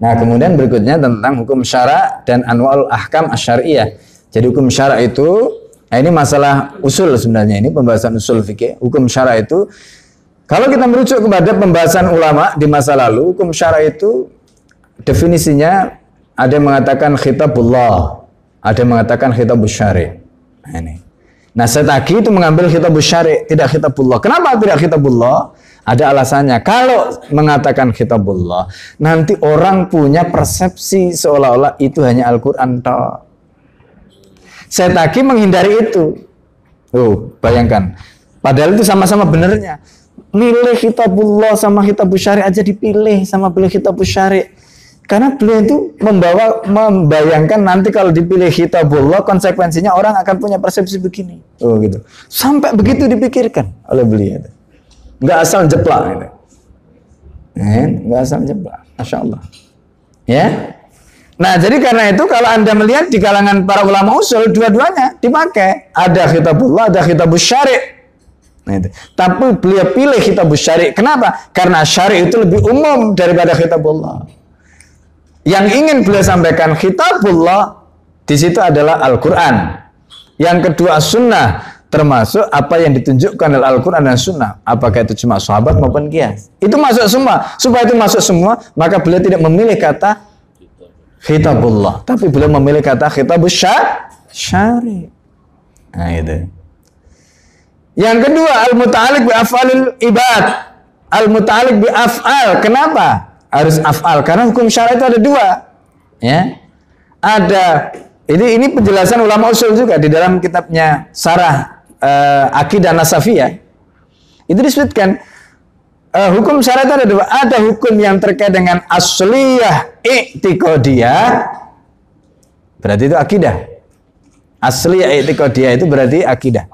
Nah, kemudian berikutnya tentang hukum syara dan anwal ahkam asyariyah. Jadi hukum syara itu nah ini masalah usul sebenarnya ini pembahasan usul fikih. Hukum syara itu kalau kita merujuk kepada pembahasan ulama di masa lalu, hukum syara itu definisinya ada yang mengatakan khitabullah, ada yang mengatakan khitabus syari. Nah, ini. Nah, setaki itu mengambil khitabus syari, tidak khitabullah. Kenapa tidak khitabullah? Ada alasannya. Kalau mengatakan khitabullah, nanti orang punya persepsi seolah-olah itu hanya Al-Qur'an toh. Setaki menghindari itu. Oh, bayangkan. Padahal itu sama-sama benernya. Milih kitabullah sama kitabus syari aja dipilih sama pilih kitabus syari. Karena beliau itu membawa membayangkan nanti kalau dipilih kitabullah konsekuensinya orang akan punya persepsi begini. Oh gitu. Sampai begitu dipikirkan oleh beliau. Enggak asal jeplak gitu. Enggak asal jeplak. Masya Allah. Ya. Nah, jadi karena itu kalau Anda melihat di kalangan para ulama usul dua-duanya dipakai. Ada kitabullah, ada kitabus syari'. Nah, itu. Tapi beliau pilih kitabus syari'. Kenapa? Karena syari' itu lebih umum daripada kitabullah. Yang ingin beliau sampaikan kitabullah di situ adalah Al-Qur'an. Yang kedua sunnah termasuk apa yang ditunjukkan oleh Al-Quran dan Sunnah. Apakah itu cuma sahabat maupun kias. Itu masuk semua. Supaya itu masuk semua, maka beliau tidak memilih kata khitabullah. Tapi beliau memilih kata khitabus syari. Nah itu. Yang kedua, al-muta'alik bi af'alil ibad. Al-muta'alik bi af'al. Kenapa? Harus af'al. Karena hukum syara itu ada dua. Ya. Ada ini ini penjelasan ulama usul juga di dalam kitabnya Sarah uh, Akidah Nasafiyah. Itu disebutkan uh, hukum syara itu ada dua. Ada hukum yang terkait dengan asliyah i'tiqadiyah. Berarti itu akidah. Asliyah i'tiqadiyah itu berarti akidah.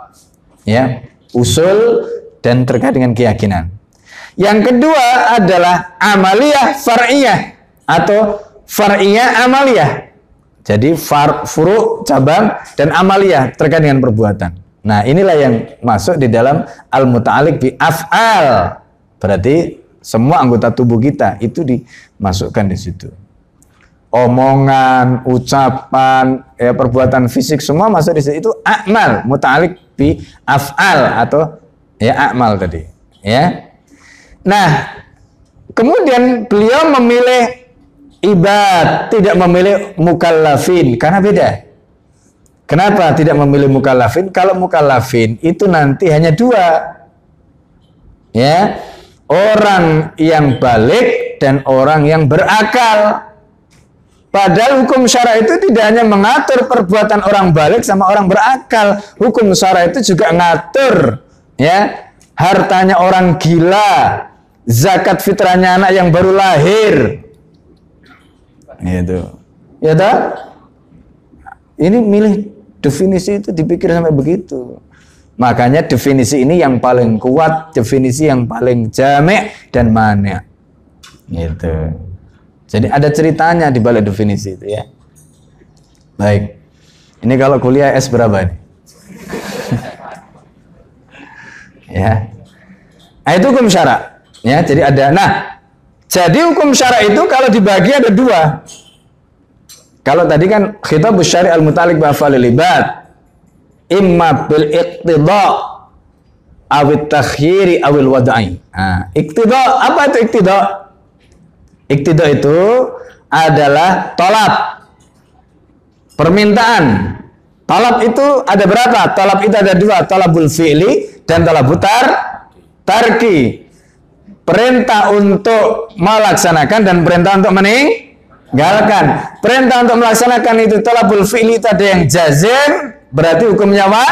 Ya, usul dan terkait dengan keyakinan. Yang kedua adalah amaliyah far'iyah atau far'iyah amaliyah. Jadi far, furu, cabang, dan amaliyah terkait dengan perbuatan. Nah inilah yang masuk di dalam al-muta'alik bi af'al. Berarti semua anggota tubuh kita itu dimasukkan di situ. Omongan, ucapan, ya perbuatan fisik semua masuk di situ. Itu akmal, muta'alik bi af'al atau ya akmal tadi. Ya. Nah, kemudian beliau memilih ibad, tidak memilih mukallafin karena beda. Kenapa tidak memilih mukallafin? Kalau mukallafin itu nanti hanya dua. Ya. Orang yang balik dan orang yang berakal. Padahal hukum syara itu tidak hanya mengatur perbuatan orang balik sama orang berakal. Hukum syara itu juga ngatur ya hartanya orang gila, zakat fitrahnya anak yang baru lahir, Gitu. Ya tak? Ini milih definisi itu dipikir sampai begitu. Makanya definisi ini yang paling kuat, definisi yang paling jamek dan mana. Gitu. Jadi ada ceritanya di balik definisi itu ya. Baik. Ini kalau kuliah S berapa nih? ya. Nah, itu hukum syarat. Ya, jadi ada. Nah, jadi hukum syara itu kalau dibagi ada dua. Kalau tadi kan kita syari al-mutalik ba'falil ibad. Imma bil iqtida awit takhyiri awil wadai. Nah, iqtida, apa itu iqtida? Iqtida itu adalah tolap. Permintaan. Tolap itu ada berapa? Tolap itu ada dua. Tolabul fi'li dan tolabul tar tarki perintah untuk melaksanakan dan perintah untuk meninggalkan. Perintah untuk melaksanakan itu talabul fi'li itu ada yang jazim, berarti hukumnya wa,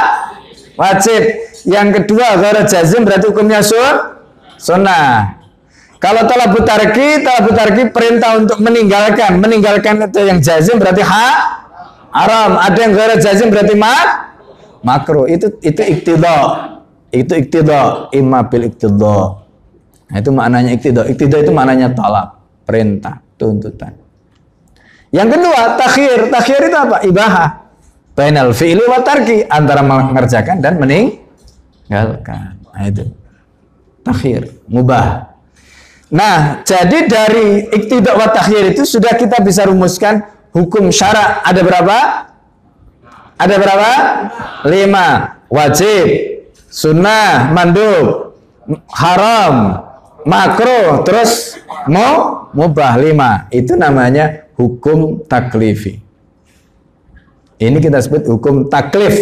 wajib. Yang kedua, gara jazim berarti hukumnya sun, sunnah. Kalau talabut tarki, talabut tarki perintah untuk meninggalkan. Meninggalkan itu yang jazim berarti ha, haram. Ada yang gara jazim berarti mak, makro. Itu itu iktidha. Itu iktidha, imma bil iktidha. Nah, itu maknanya iktidah. Iktidah itu maknanya talab, perintah, tuntutan. Yang kedua, takhir. Takhir itu apa? Ibahah. Bainal fi'li wa tarki. Antara mengerjakan dan meninggalkan. Nah, itu. Takhir. Mubah. Nah, jadi dari iktidak wa takhir itu sudah kita bisa rumuskan hukum syarak ada berapa? Ada berapa? Lima. Wajib, sunnah, mandub, haram, makro, terus mau mubah lima. Itu namanya hukum taklifi. Ini kita sebut hukum taklif,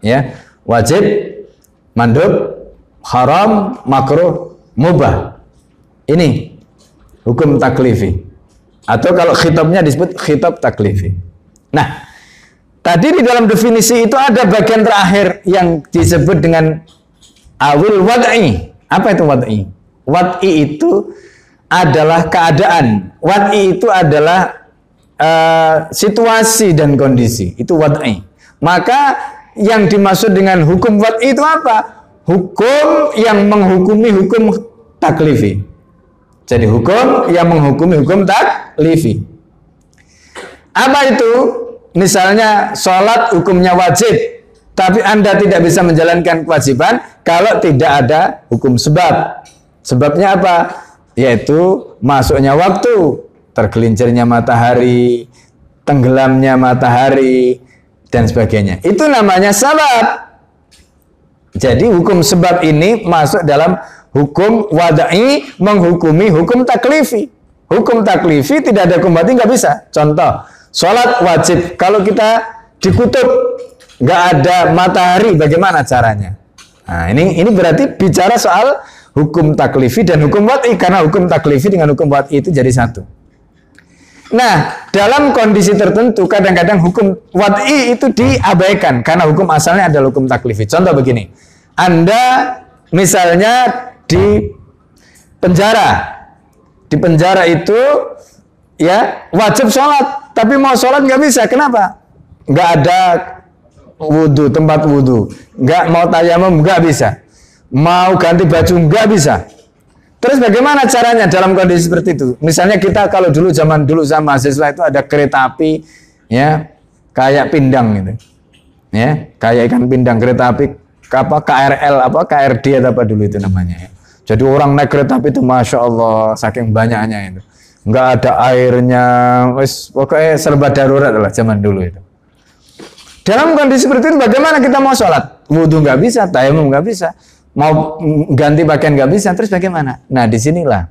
ya. Wajib, mandub, haram, makro, mubah. Ini hukum taklifi. Atau kalau khitabnya disebut khitab taklifi. Nah, tadi di dalam definisi itu ada bagian terakhir yang disebut dengan awil wad'i. Apa itu wad'i? Wad'i itu adalah keadaan. Wad'i itu adalah uh, situasi dan kondisi. Itu wad'i. Maka yang dimaksud dengan hukum wad'i itu apa? Hukum yang menghukumi hukum taklifi. Jadi hukum yang menghukumi hukum taklifi. Apa itu? Misalnya sholat hukumnya wajib, tapi Anda tidak bisa menjalankan kewajiban kalau tidak ada hukum sebab. Sebabnya apa? Yaitu masuknya waktu, tergelincirnya matahari, tenggelamnya matahari, dan sebagainya. Itu namanya sebab. Jadi hukum sebab ini masuk dalam Hukum wadai menghukumi hukum taklifi. Hukum taklifi tidak ada hukum wadi nggak bisa. Contoh, sholat wajib. Kalau kita dikutub nggak ada matahari, bagaimana caranya? Nah, ini ini berarti bicara soal hukum taklifi dan hukum wadi karena hukum taklifi dengan hukum wadi itu jadi satu. Nah, dalam kondisi tertentu kadang-kadang hukum wadi itu diabaikan karena hukum asalnya adalah hukum taklifi. Contoh begini, Anda misalnya di penjara. Di penjara itu ya wajib sholat, tapi mau sholat nggak bisa. Kenapa? Nggak ada wudhu, tempat wudhu. Nggak mau tayamum, nggak bisa. Mau ganti baju, nggak bisa. Terus bagaimana caranya dalam kondisi seperti itu? Misalnya kita kalau dulu zaman dulu sama mahasiswa itu ada kereta api ya kayak pindang gitu. Ya, kayak ikan pindang kereta api apa KRL apa KRD atau apa dulu itu namanya ya. Jadi orang naik kereta api itu masya Allah saking banyaknya itu, nggak ada airnya, wes pokoknya serba darurat lah zaman dulu itu. Dalam kondisi seperti itu bagaimana kita mau sholat? Wudhu nggak bisa, tayamum nggak bisa, mau ganti pakaian nggak bisa, terus bagaimana? Nah di sinilah.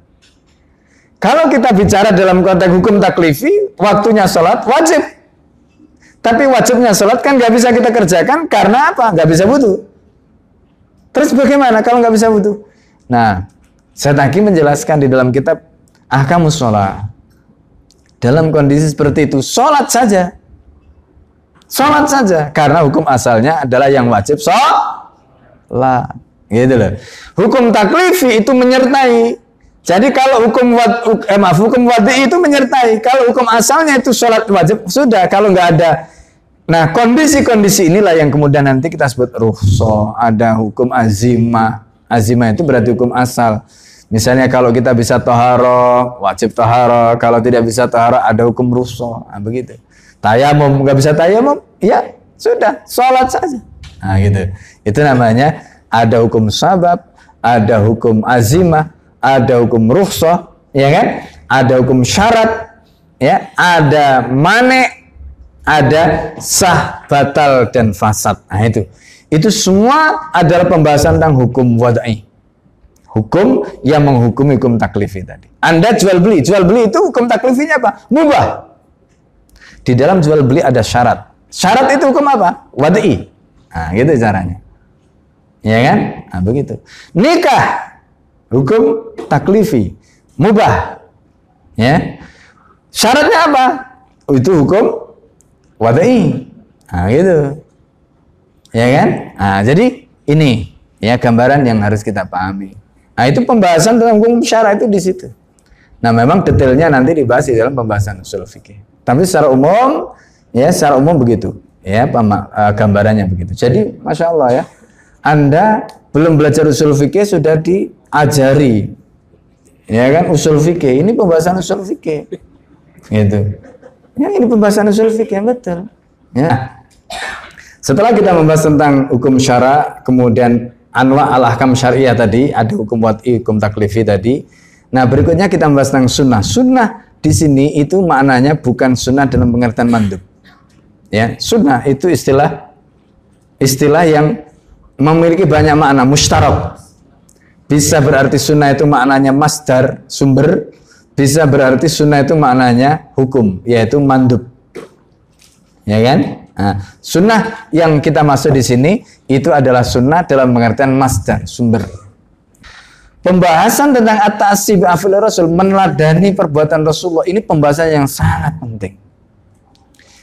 Kalau kita bicara dalam konteks hukum taklifi, waktunya sholat wajib. Tapi wajibnya sholat kan nggak bisa kita kerjakan karena apa? Nggak bisa wudhu. Terus bagaimana kalau nggak bisa wudhu? Nah, saya tadi menjelaskan di dalam kitab Ahkamus Sholat. Dalam kondisi seperti itu, sholat saja. Sholat saja. Karena hukum asalnya adalah yang wajib sholat. Gitu loh. Hukum taklifi itu menyertai. Jadi kalau hukum wad, eh, maaf, hukum wadi itu menyertai. Kalau hukum asalnya itu sholat wajib, sudah. Kalau nggak ada Nah, kondisi-kondisi inilah yang kemudian nanti kita sebut ruhso, ada hukum azimah, Azimah itu berarti hukum asal. Misalnya kalau kita bisa toharo, wajib toharo. Kalau tidak bisa toharo, ada hukum rusuh. Nah, begitu. Tayamum, nggak bisa tayamum, ya sudah, sholat saja. Nah gitu. Itu namanya ada hukum sabab, ada hukum azimah, ada hukum rukhsah, ya kan? Ada hukum syarat, ya, ada mane, ada sah, batal dan fasad. Nah itu. Itu semua adalah pembahasan tentang hukum wadai. Hukum yang menghukumi hukum taklifi tadi. Anda jual beli, jual beli itu hukum taklifinya apa? Mubah. Di dalam jual beli ada syarat. Syarat itu hukum apa? Wadai. Nah, gitu caranya. Ya kan? Nah, begitu. Nikah hukum taklifi, mubah. Ya. Syaratnya apa? Itu hukum wadai. Nah, gitu. Ya kan? Nah, jadi ini ya gambaran yang harus kita pahami. Nah, itu pembahasan tentang hukum syara itu di situ. Nah, memang detailnya nanti dibahas di dalam pembahasan usul fikih. Tapi secara umum ya secara umum begitu ya uh, gambarannya begitu. Jadi, masya Allah ya, Anda belum belajar usul fikih sudah diajari ya kan usul fikih. Ini pembahasan usul fikih. Gitu. Ya, ini pembahasan usul fikih betul. Ya. Setelah kita membahas tentang hukum syara, kemudian anwa al ahkam syariah tadi, ada hukum wati, hukum taklifi tadi. Nah berikutnya kita membahas tentang sunnah. Sunnah di sini itu maknanya bukan sunnah dalam pengertian mandub. Ya, sunnah itu istilah istilah yang memiliki banyak makna mustarak. Bisa berarti sunnah itu maknanya masdar, sumber. Bisa berarti sunnah itu maknanya hukum, yaitu mandub. Ya kan? Nah, sunnah yang kita masuk di sini itu adalah sunnah dalam pengertian masdar, sumber. Pembahasan tentang at-ta'assi Rasul meneladani perbuatan Rasulullah ini pembahasan yang sangat penting.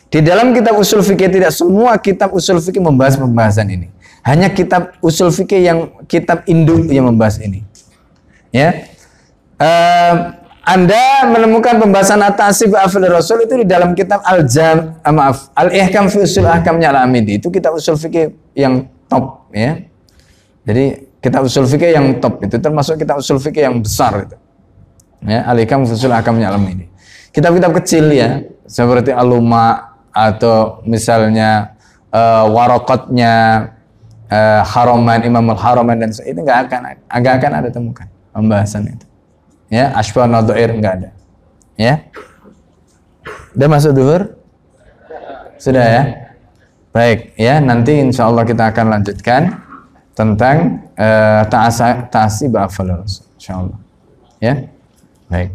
Di dalam kitab usul fikih tidak semua kitab usul fikih membahas pembahasan ini. Hanya kitab usul fikih yang kitab induk yang membahas ini. Ya. Uh, anda menemukan pembahasan at-ta'assi afil Rasul itu di dalam kitab Al-Jam, uh, maaf, Al-Ihkam fi Usul Ahkamnya Al-Amidi. Itu kitab usul fikih yang top ya. Jadi kita usul fikih yang top itu termasuk kita usul fikih yang besar itu. Ya, alikam usul akamnya alam ini. Kitab-kitab kecil ya, seperti aluma atau misalnya uh, warokotnya uh, Haroman Imam Al Haroman dan itu nggak akan agak akan ada temukan pembahasan itu. Ya, Ashbah Nadoir nggak ada. Ya, udah masuk duhur? Sudah ya? Baik, ya nanti insya Allah kita akan lanjutkan tentang uh, ta'asi Rasul insyaallah ya baik